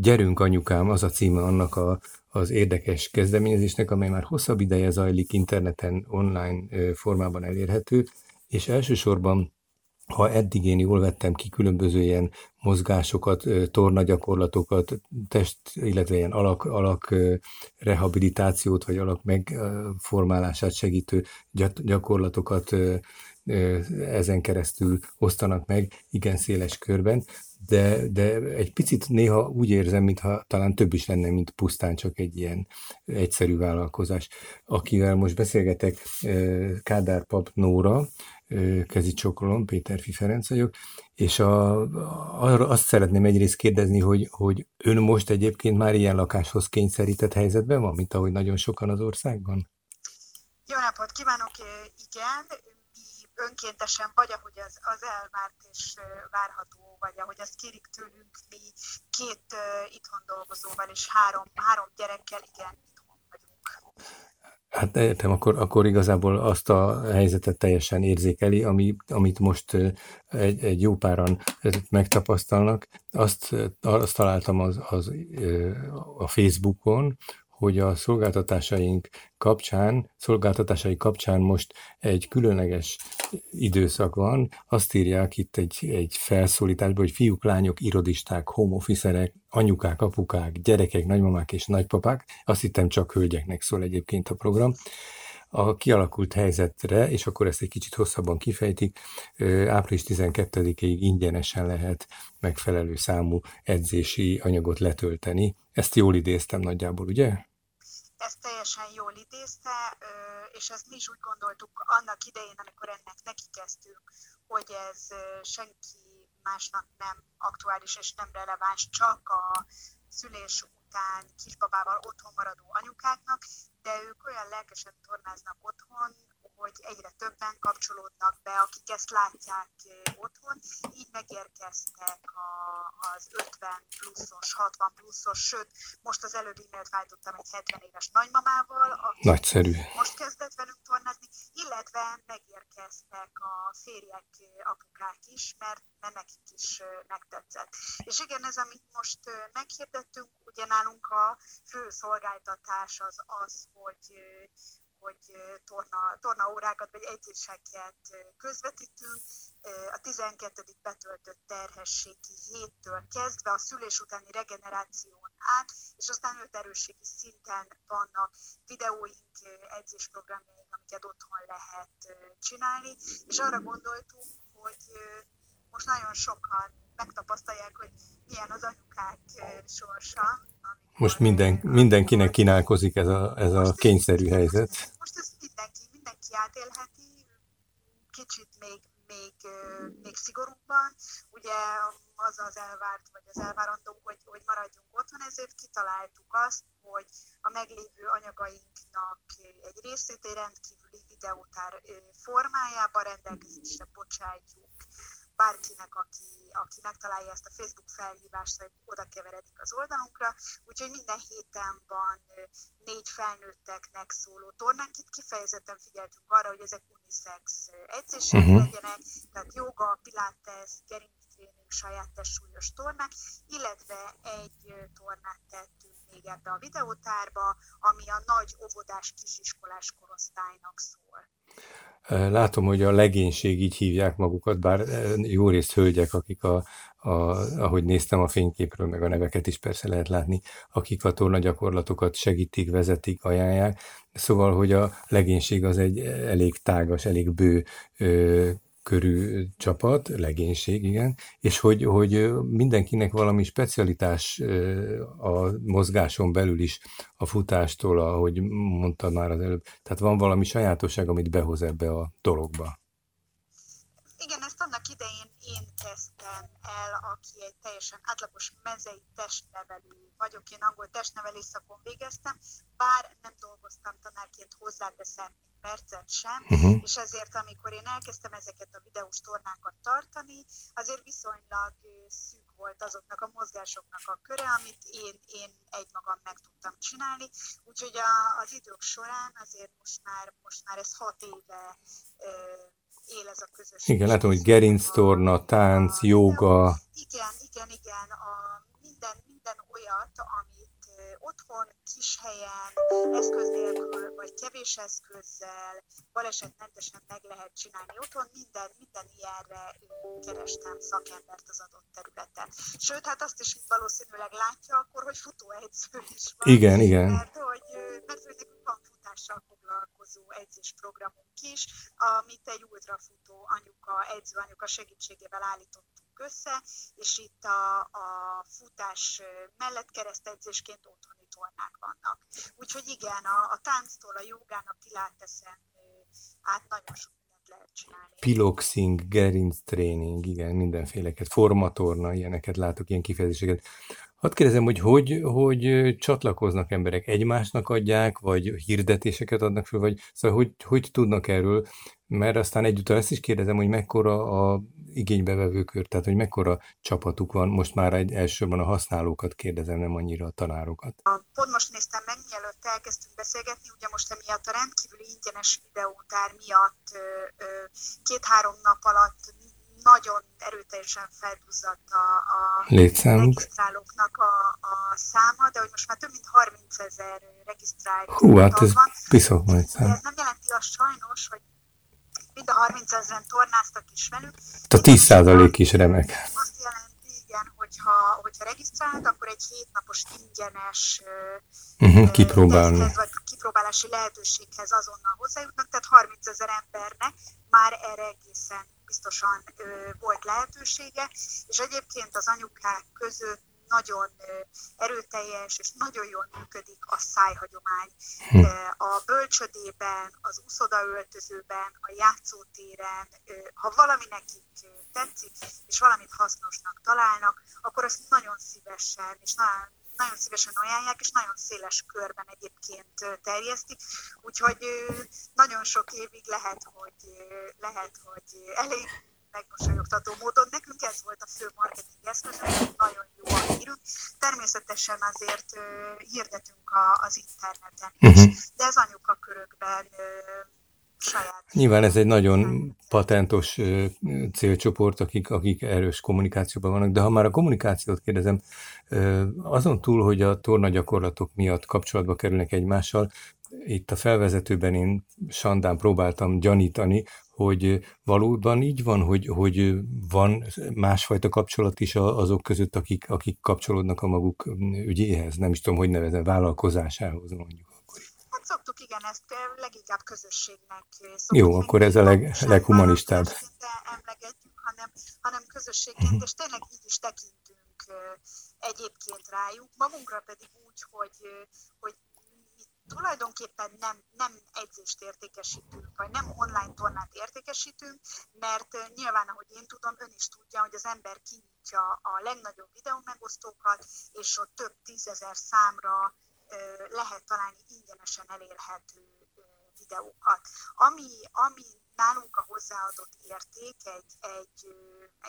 Gyerünk anyukám, az a címe annak a, az érdekes kezdeményezésnek, amely már hosszabb ideje zajlik interneten, online formában elérhető, és elsősorban ha eddig én jól vettem ki különböző ilyen mozgásokat, tornagyakorlatokat, test, illetve ilyen alak, alak rehabilitációt, vagy alak megformálását segítő gyakorlatokat ezen keresztül osztanak meg igen széles körben, de, de egy picit néha úgy érzem, mintha talán több is lenne, mint pusztán csak egy ilyen egyszerű vállalkozás. Akivel most beszélgetek, Kádár Pap Nóra, kezi csokolom, Péter Ferenc vagyok, és a, arra azt szeretném egyrészt kérdezni, hogy, hogy ön most egyébként már ilyen lakáshoz kényszerített helyzetben van, mint ahogy nagyon sokan az országban? Jó napot kívánok! Igen, önkéntesen, vagy ahogy az, az elvárt és várható, vagy ahogy azt kérik tőlünk, mi két uh, itthon dolgozóval és három, három gyerekkel, igen, itthon vagyunk. Hát értem, akkor, akkor igazából azt a helyzetet teljesen érzékeli, ami, amit most egy, egy jó páran megtapasztalnak. Azt, azt találtam az, az, a Facebookon, hogy a szolgáltatásaink kapcsán, szolgáltatásai kapcsán most egy különleges időszak van. Azt írják itt egy, egy felszólításban, hogy fiúk, lányok, irodisták, homofiszerek, anyukák, apukák, gyerekek, nagymamák és nagypapák. Azt hittem csak hölgyeknek szól egyébként a program a kialakult helyzetre, és akkor ezt egy kicsit hosszabban kifejtik, április 12-ig ingyenesen lehet megfelelő számú edzési anyagot letölteni. Ezt jól idéztem nagyjából, ugye? Ezt teljesen jól idézte, és ezt mi is úgy gondoltuk annak idején, amikor ennek neki kezdtünk, hogy ez senki másnak nem aktuális és nem releváns, csak a szülés után kisbabával otthon maradó anyukáknak, de ők olyan lelkesen tornáznak otthon, hogy egyre többen kapcsolódnak be, akik ezt látják otthon, így megérkeztek a, az 50 pluszos, 60 pluszos, sőt, most az előbb e-mailt váltottam egy 70 éves nagymamával, aki Nagyszerű. most kezdett velünk tornázni, illetve megérkeztek a férjek, apukák is, mert, mert nekik is megtetszett. És igen, ez, amit most meghirdettünk, ugye nálunk a fő szolgáltatás az az, hogy hogy torna, tornaórákat vagy edzéseket közvetítünk. A 12. betöltött terhességi héttől kezdve a szülés utáni regeneráción át, és aztán öt erősségi szinten vannak videóink, edzésprogramjaink, amiket otthon lehet csinálni, és arra gondoltunk, hogy most nagyon sokan megtapasztalják, hogy milyen az anyukák sorsa, most minden, mindenkinek kínálkozik ez a, ez a kényszerű helyzet. Most ezt mindenki, mindenki átélheti, kicsit még, még, még szigorúbban. Ugye az az elvárt, vagy az elvárandó, hogy, hogy maradjunk otthon, ezért kitaláltuk azt, hogy a meglévő anyagainknak egy részét egy rendkívüli videótár formájában rendelkezésre bocsátjuk bárkinek, aki, aki megtalálja ezt a Facebook felhívást, hogy oda keveredik az oldalunkra. Úgyhogy minden héten van négy felnőtteknek szóló tornánk. Itt kifejezetten figyeltünk arra, hogy ezek unisex edzések uh-huh. legyenek, tehát joga, pilates, gerinctréning, saját testsúlyos tornák, illetve egy tornát tettünk még ebbe a videótárba, ami a nagy óvodás kisiskolás korosztálynak szól. Látom, hogy a legénység így hívják magukat, bár jó részt hölgyek, akik a, a, ahogy néztem a fényképről, meg a neveket is persze lehet látni, akik a tornagyakorlatokat segítik, vezetik, ajánlják. Szóval, hogy a legénység az egy elég tágas, elég bő körű csapat, legénység, igen, és hogy, hogy mindenkinek valami specialitás a mozgáson belül is, a futástól, ahogy mondtad már az előbb, tehát van valami sajátosság, amit behoz ebbe a dologba. Igen, ezt annak idején én kezdtem el, aki egy teljesen átlagos mezei testnevelő vagyok. Én angol testnevelés szakon végeztem, bár nem dolgoztam tanárként hozzáteszem percet sem, uh-huh. és ezért amikor én elkezdtem ezeket a videós tornákat tartani, azért viszonylag szűk volt azoknak a mozgásoknak a köre, amit én, én egymagam meg tudtam csinálni, úgyhogy a, az idők során azért most már, most már ez hat éve él ez a közösség. Igen, látom, hogy gerinctorna, tánc, joga. Igen, igen, igen, a minden, minden olyat, amit otthon, kis helyen, eszköz nélkül, vagy kevés eszközzel, balesetmentesen meg lehet csinálni otthon, minden, minden ilyenre kerestem szakembert az adott területen. Sőt, hát azt is valószínűleg látja akkor, hogy futóedző is van. Igen, igen. Mert hogy, mert hogy nekünk van futással foglalkozó edzésprogramunk is, amit egy ultrafutó anyuka, edző anyuka segítségével állítottunk össze, és itt a, a futás mellett keresztedzésként otthoni tornák vannak. Úgyhogy igen, a, a tánctól a jogának kiláteszem át nagyon sok mindent lehet csinálni. Piloxing, gerinc tréning, igen, mindenféleket, formatorna, ilyeneket látok, ilyen kifejezéseket. Hadd kérdezem, hogy, hogy hogy csatlakoznak emberek? Egymásnak adják, vagy hirdetéseket adnak fel, vagy szóval hogy, hogy tudnak erről? Mert aztán egyúttal ezt is kérdezem, hogy mekkora a igénybevevőkör, tehát hogy mekkora csapatuk van, most már egy elsősorban a használókat kérdezem, nem annyira a tanárokat. Pont most néztem meg, mielőtt elkezdtünk beszélgetni, ugye most emiatt a rendkívüli ingyenes videótár miatt két-három nap alatt nagyon erőteljesen felduzzadt a, a regisztrálóknak a, a száma, de hogy most már több mint 30 ezer regisztrált Hú, hát ez van. piszok majd szám. Ez nem jelenti azt sajnos, hogy mind a 30 ezeren tornáztak is velük. A 10 százalék is remek. Azt jelenti, igen, hogyha, hogyha regisztrálnak, akkor egy hétnapos ingyenes uh-huh, kipróbálni. vagy kipróbálási lehetőséghez azonnal hozzájutnak, tehát 30 ezer embernek már erre egészen biztosan volt lehetősége, és egyébként az anyukák között nagyon erőteljes és nagyon jól működik a szájhagyomány. Hm. A bölcsödében, az uszodaöltözőben, a játszótéren, ha valami nekik tetszik, és valamit hasznosnak találnak, akkor azt nagyon szívesen és nagyon nagyon szívesen ajánlják, és nagyon széles körben egyébként terjesztik, úgyhogy nagyon sok évig lehet, hogy, lehet, hogy elég megmosolyogtató módon. Nekünk ez volt a fő marketing eszköz, nagyon jó a hírünk. Természetesen azért hirdetünk az interneten is, uh-huh. de ez anyukakörökben uh, saját. Nyilván ez egy nagyon patentos célcsoport, akik, akik erős kommunikációban vannak, de ha már a kommunikációt kérdezem, azon túl, hogy a torna gyakorlatok miatt kapcsolatba kerülnek egymással, itt a felvezetőben én Sandán próbáltam gyanítani, hogy valóban így van, hogy, hogy van másfajta kapcsolat is azok között, akik, akik kapcsolódnak a maguk ügyéhez, nem is tudom, hogy nevezem, vállalkozásához mondjuk. Hát szoktuk, igen, ezt leginkább közösségnek szoktuk. Jó, akkor ez a leg, leghumanistább. emlegetjük, hanem, hanem közösségként, uh-huh. és tényleg így is tekintünk egyébként rájuk, magunkra pedig úgy, hogy, hogy tulajdonképpen nem, nem edzést értékesítünk, vagy nem online tornát értékesítünk, mert nyilván, ahogy én tudom, ön is tudja, hogy az ember kinyitja a legnagyobb videómegosztókat, és ott több tízezer számra lehet találni ingyenesen elérhető videókat. Ami, ami nálunk a hozzáadott érték egy, egy,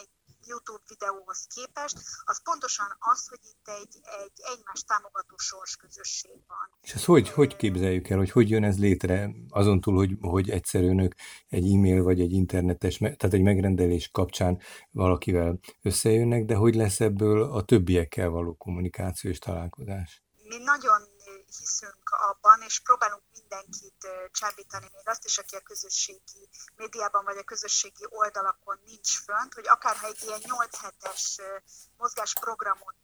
egy YouTube videóhoz képest, az pontosan az, hogy itt egy, egy egymás támogató sors közösség van. És ezt hogy, hogy képzeljük el, hogy hogy jön ez létre, azon túl, hogy, hogy egyszer önök egy e-mail vagy egy internetes, tehát egy megrendelés kapcsán valakivel összejönnek, de hogy lesz ebből a többiekkel való kommunikáció és találkozás? Mi nagyon hiszünk abban, és próbálunk mindenkit csábítani, még azt is, aki a közösségi médiában vagy a közösségi oldalakon nincs fönt, hogy akár egy ilyen 8 hetes mozgásprogramot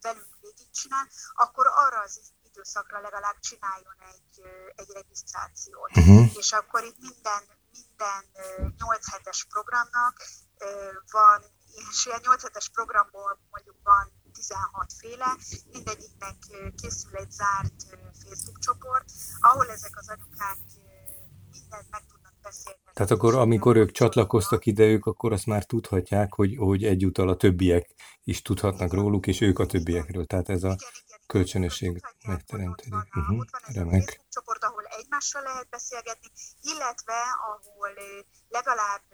velünk végigcsinál, akkor arra az időszakra legalább csináljon egy, egy regisztrációt. Uh-huh. És akkor itt minden, minden 8 hetes programnak van, és ilyen 8 hetes programból mondjuk van 16 féle, mindegyiknek készül egy zárt Facebook csoport, ahol ezek az anyukák mindent meg tudnak beszélni. Tehát akkor, amikor ők csatlakoztak ide, ők akkor azt már tudhatják, hogy, hogy egyúttal a többiek is tudhatnak róluk, és ők a többiekről. Tehát ez a kölcsönösség megteremtődik. Uh-huh. Remek. Facebook csoport, egymással lehet beszélgetni, illetve ahol legalább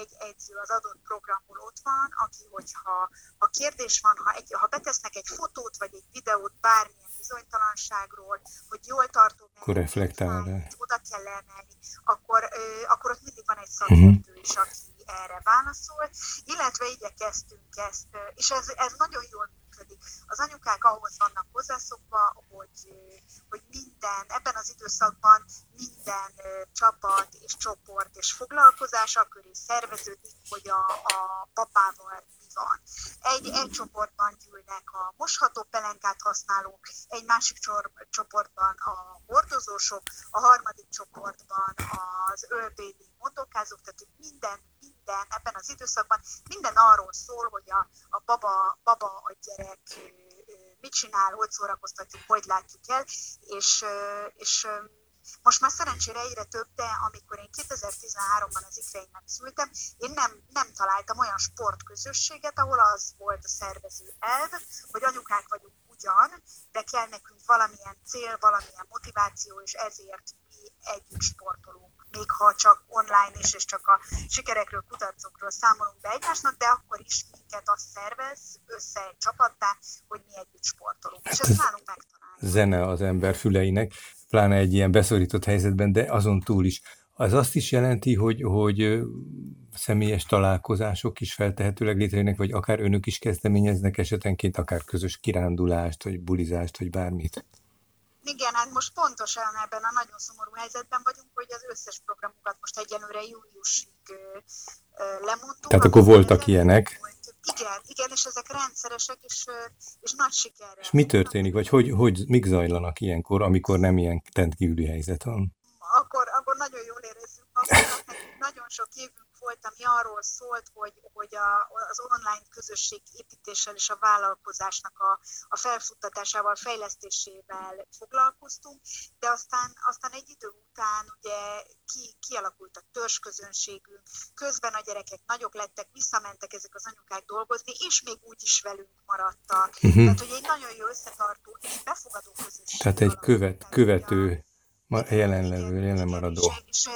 egy edző az adott programból ott van, aki, hogyha ha kérdés van, ha, egy, ha betesznek egy fotót vagy egy videót bármilyen bizonytalanságról, hogy jól tartom, akkor reflektál oda kell emelni, akkor, akkor ott mindig van egy szakértő is, aki erre válaszolt, illetve igyekeztünk ezt, és ez, ez nagyon jól működik. Az anyukák ahhoz vannak hozzászokva, hogy, hogy minden, ebben az időszakban minden csapat és csoport és foglalkozás a köré szerveződik, hogy a, a papával van. Egy, egy csoportban gyűlnek a mosható pelenkát használók, egy másik csoportban a hordozósok, a harmadik csoportban az ölbéli motorkázók, tehát minden, minden ebben az időszakban minden arról szól, hogy a, a baba, baba, a gyerek mit csinál, hogy szórakoztatjuk, hogy látjuk el, és, és most már szerencsére egyre több, de amikor én 2013-ban az ikreimnek szültem, én nem, nem találtam olyan sportközösséget, ahol az volt a szervező elv, hogy anyukák vagyunk ugyan, de kell nekünk valamilyen cél, valamilyen motiváció, és ezért mi együtt sportolunk. Még ha csak online is, és csak a sikerekről, kutatcokról számolunk be egymásnak, de akkor is minket azt szervez össze egy csapattá, hogy mi együtt sportolunk. Hát és ezt nálunk megtaláljuk. Zene az ember füleinek pláne egy ilyen beszorított helyzetben, de azon túl is. Az azt is jelenti, hogy, hogy személyes találkozások is feltehetőleg létrejönnek, vagy akár önök is kezdeményeznek esetenként, akár közös kirándulást, vagy bulizást, vagy bármit. Igen, hát most pontosan ebben a nagyon szomorú helyzetben vagyunk, hogy az összes programunkat most egyenlőre júliusig lemondtuk. Tehát akkor voltak ilyenek. Volt igen, igen, és ezek rendszeresek, és, és nagy sikerrel. És mi történik, vagy hogy, hogy mik zajlanak ilyenkor, amikor nem ilyen rendkívüli helyzet van? Akkor, akkor nagyon jól érezzük magunkat, nagyon sok évünk volt, ami arról szólt, hogy, hogy a, az online közösség építéssel és a vállalkozásnak a, a felfuttatásával, fejlesztésével foglalkoztunk, de aztán, aztán egy idő után ugye ki, kialakult a törzsközönségünk, közben a gyerekek nagyok lettek, visszamentek ezek az anyukák dolgozni, és még úgy is velünk maradtak. Uh-huh. Tehát, hogy egy nagyon jó összetartó és befogadó közösség. Tehát egy követ, követő, jelenlevő, jelenmaradó. És, és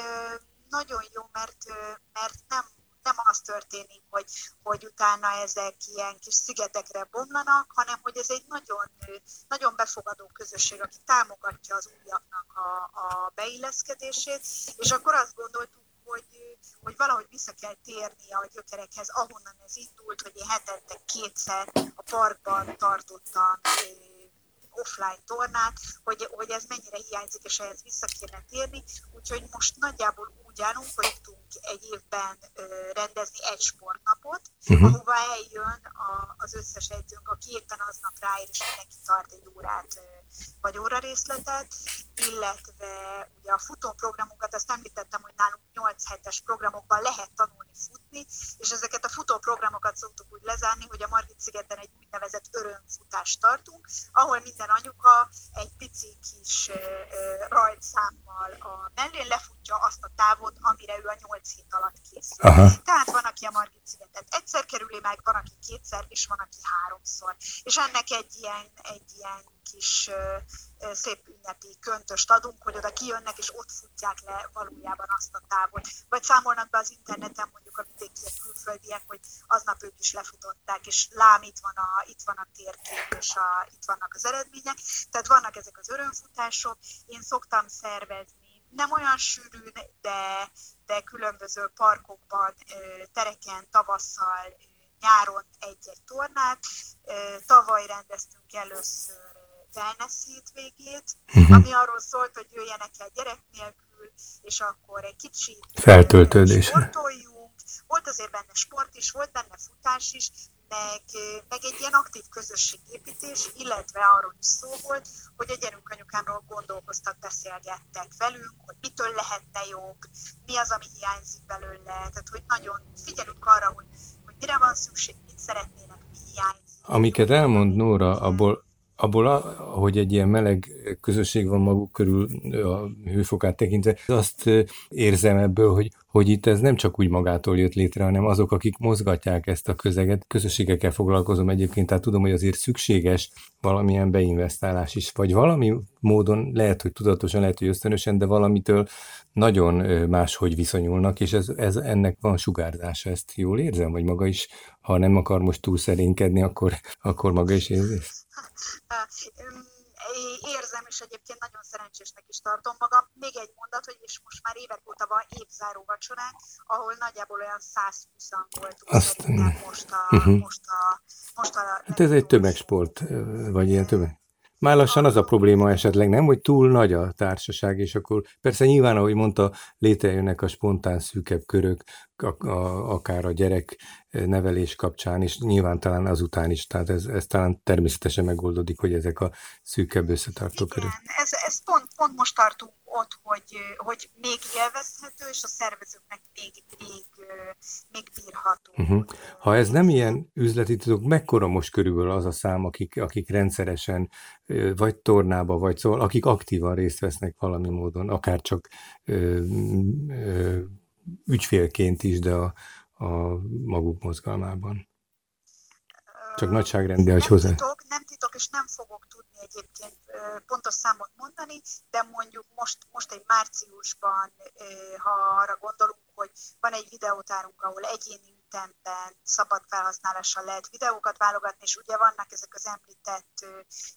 nagyon jó, mert, mert nem, nem az történik, hogy, hogy utána ezek ilyen kis szigetekre bomlanak, hanem hogy ez egy nagyon, nagyon befogadó közösség, aki támogatja az újaknak a, a beilleszkedését, és akkor azt gondoltuk, hogy, hogy valahogy vissza kell térni a gyökerekhez, ahonnan ez indult, hogy én hetente kétszer a parkban tartottam offline tornát, hogy, hogy ez mennyire hiányzik, és ehhez vissza kéne térni. Úgyhogy most nagyjából hogy tudunk egy évben rendezni egy sportnapot, uh-huh. ahova eljön a, az összes edzőnk, aki éppen aznap ráér, és mindenki tart egy órát vagy óra részletet, illetve ugye a futóprogramunkat, azt említettem, hogy nálunk 8 hetes programokban lehet tanulni futni, és ezeket a futóprogramokat szoktuk úgy lezárni, hogy a Margit-szigeten egy úgynevezett örömfutást tartunk, ahol minden anyuka egy pici kis rajtszámmal a mellén lefutja azt a távot, amire ő a 8 hét alatt készül. Aha. Tehát van, aki a Margit-szigetet egyszer kerüli meg, van, aki kétszer, és van, aki háromszor. És ennek egy ilyen, egy ilyen kis szép ünnepi köntöst adunk, hogy oda kijönnek, és ott futják le valójában azt a távot. Vagy számolnak be az interneten mondjuk a vidékiek külföldiek, hogy aznap ők is lefutották, és lám, itt van a, itt van a térkép, és a, itt vannak az eredmények. Tehát vannak ezek az örömfutások. Én szoktam szervezni nem olyan sűrűn, de, de különböző parkokban, tereken, tavasszal, nyáron egy-egy tornát. Tavaly rendeztünk először wellness hétvégét, uh-huh. ami arról szólt, hogy jöjjenek el gyerek nélkül, és akkor egy kicsit feltöltődésre. Volt azért benne sport is, volt benne futás is, meg, meg egy ilyen aktív közösségépítés, illetve arról is szó volt, hogy a gyerünk anyukámról gondolkoztak, beszélgettek velünk, hogy mitől lehetne jobb, mi az, ami hiányzik belőle, tehát hogy nagyon figyelünk arra, hogy, hogy mire van szükség, mit szeretnének, mi hiányzik. Amiket elmond Nóra, abból abból, hogy egy ilyen meleg közösség van maguk körül a hőfokát tekintve, azt érzem ebből, hogy, hogy itt ez nem csak úgy magától jött létre, hanem azok, akik mozgatják ezt a közeget. Közösségekkel foglalkozom egyébként, tehát tudom, hogy azért szükséges valamilyen beinvestálás is, vagy valami módon, lehet, hogy tudatosan, lehet, hogy ösztönösen, de valamitől nagyon máshogy viszonyulnak, és ez, ez ennek van sugárzása, ezt jól érzem, vagy maga is ha nem akar most túl szerénkedni, akkor, akkor maga is érzi? Érzem, és egyébként nagyon szerencsésnek is tartom magam. Még egy mondat, hogy és most már évek óta van évzáró vacsoránk, ahol nagyjából olyan 120-an voltunk Azt, most a, uh-huh. most a, most a Hát ez egy tömegsport, vagy ilyen tömeg? Már lassan az a probléma esetleg nem, hogy túl nagy a társaság, és akkor persze nyilván, ahogy mondta, létrejönnek a spontán szűkebb körök, a, a, akár a gyerek nevelés kapcsán, és nyilván talán azután is, tehát ez, ez talán természetesen megoldódik, hogy ezek a szűkebb összetartó körök. Ez, ez pont, pont most tartunk ott, hogy, hogy még élvezhető, és a szervezőknek még, még, még bírható. Uh-huh. Ha ez nem ilyen üzleti tudok, mekkora most körülbelül az a szám, akik, akik rendszeresen vagy tornába, vagy szóval, akik aktívan részt vesznek valami módon, akár csak ö, ö, ügyfélként is, de a, a maguk mozgalmában. Csak nagyságrendi, hogy hozzá. Titok, nem titok, és nem fogok tudni egyébként pontos számot mondani, de mondjuk most, most egy márciusban, ha arra gondolunk, hogy van egy videótárunk, ahol egyéni ütemben szabad felhasználással lehet videókat válogatni, és ugye vannak ezek az említett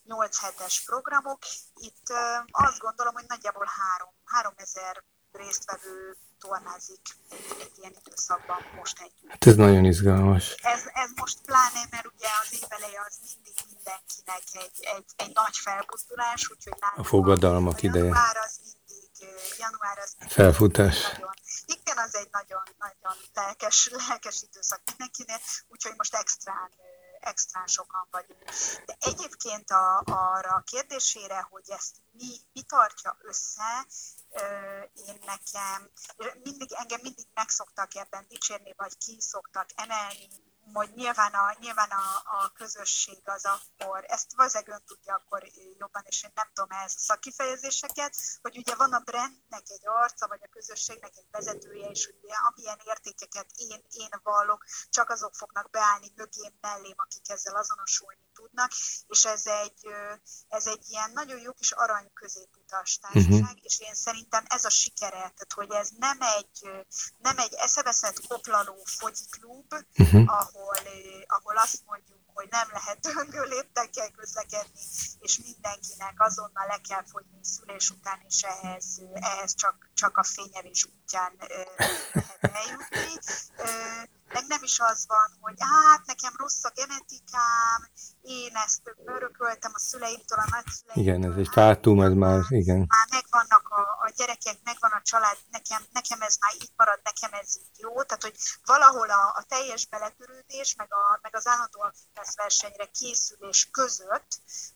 8 hetes programok. Itt azt gondolom, hogy nagyjából 3, 3000 résztvevő tornázik egy, egy ilyen időszakban most együtt. Hát ez nagyon izgalmas. Ez, ez most pláne, mert ugye az éveleje az mindig mindenkinek egy, egy, egy nagy felbuzdulás, úgyhogy A fogadalmak ideje. Január az mindig, január az mindig Felfutás. Nagyon, igen, az egy nagyon, nagyon lelkes, lelkes időszak mindenkinél, úgyhogy most extrán extrán sokan vagyunk. De egyébként a, arra a kérdésére, hogy ezt mi, mi tartja össze, én nekem, mindig, engem mindig megszoktak ebben dicsérni, vagy ki szoktak emelni, hogy nyilván a, nyilván a, a közösség az akkor, ezt valószínűleg ön tudja akkor jobban, és én nem tudom ehhez a szakifejezéseket, hogy ugye van a brandnek egy arca, vagy a közösségnek egy vezetője, és ugye amilyen értékeket én, én vallok, csak azok fognak beállni mögém, mellém, akik ezzel azonosulni tudnak, és ez egy, ez egy ilyen nagyon jó kis arany középutas társaság, uh-huh. és én szerintem ez a sikere, tehát hogy ez nem egy, nem egy eszeveszett koplaló fogyiklub, uh-huh. ahol, ahol azt mondjuk, hogy nem lehet döngő léptekkel közlekedni, és mindenkinek azonnal le kell fogyni szülés után, és ehhez, ehhez csak, csak a fényelés útján lehet eljutni meg nem is az van, hogy hát nekem rossz a genetikám, én ezt örököltem a szüleimtől, a nagyszüleimtől. Igen, ez egy fátum, ez már, igen. Már megvannak a, a gyerekek, megvan a család, nekem, nekem ez már így marad, nekem ez így jó. Tehát, hogy valahol a, a teljes beletörődés, meg, a, meg az állandóan fitness versenyre készülés között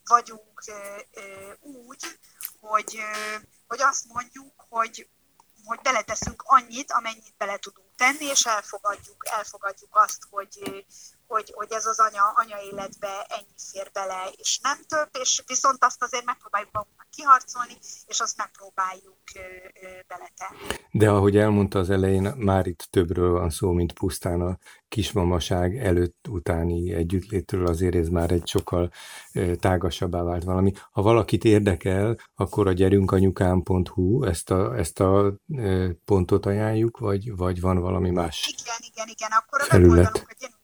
vagyunk ö, ö, úgy, hogy, ö, hogy azt mondjuk, hogy hogy beleteszünk annyit, amennyit bele tudunk tenni, és elfogadjuk, elfogadjuk azt, hogy, hogy, hogy ez az anya, anya életbe ennyi fér bele, és nem több, és viszont azt azért megpróbáljuk magunknak kiharcolni, és azt megpróbáljuk ö, ö, beletenni. De ahogy elmondta az elején, már itt többről van szó, mint pusztán a kismamaság előtt-utáni együttlétről, azért ez már egy sokkal tágasabbá vált valami. Ha valakit érdekel, akkor a gyerünkanyukám.hu ezt a, ezt a pontot ajánljuk, vagy, vagy van valami más Igen, igen, igen. Akkor a weboldalunk a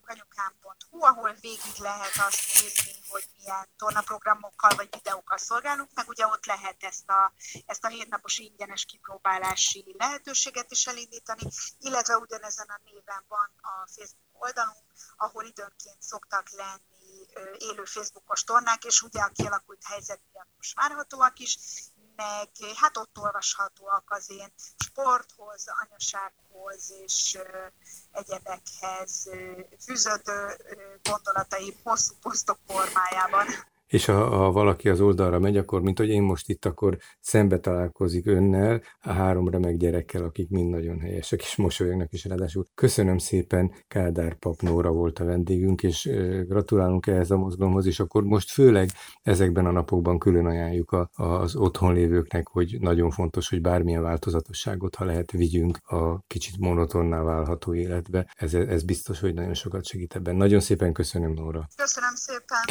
gyerünkanyukám.hu, ahol végig lehet azt nézni, hogy milyen tornaprogramokkal vagy videókkal szolgálunk, meg ugye ott lehet ezt a, ezt a hétnapos ingyenes kipróbálási lehetőséget is elindítani, illetve ugyanezen a néven van a Facebook oldalunk, ahol időnként szoktak lenni élő Facebookos tornák, és ugye a kialakult helyzet most várhatóak is, meg hát ott olvashatóak az én sporthoz, anyasághoz és egyebekhez fűződő gondolataim hosszú posztok formájában és ha, ha valaki az oldalra megy, akkor, mint hogy én most itt, akkor szembe találkozik önnel, a három remek gyerekkel, akik mind nagyon helyesek, és mosolyognak is ráadásul. Köszönöm szépen, Kádár Pap Nóra volt a vendégünk, és gratulálunk ehhez a mozgalomhoz, és akkor most főleg ezekben a napokban külön ajánljuk a, az otthon lévőknek, hogy nagyon fontos, hogy bármilyen változatosságot, ha lehet, vigyünk a kicsit monotonná válható életbe. Ez, ez biztos, hogy nagyon sokat segít ebben. Nagyon szépen köszönöm, Nóra. Köszönöm szépen.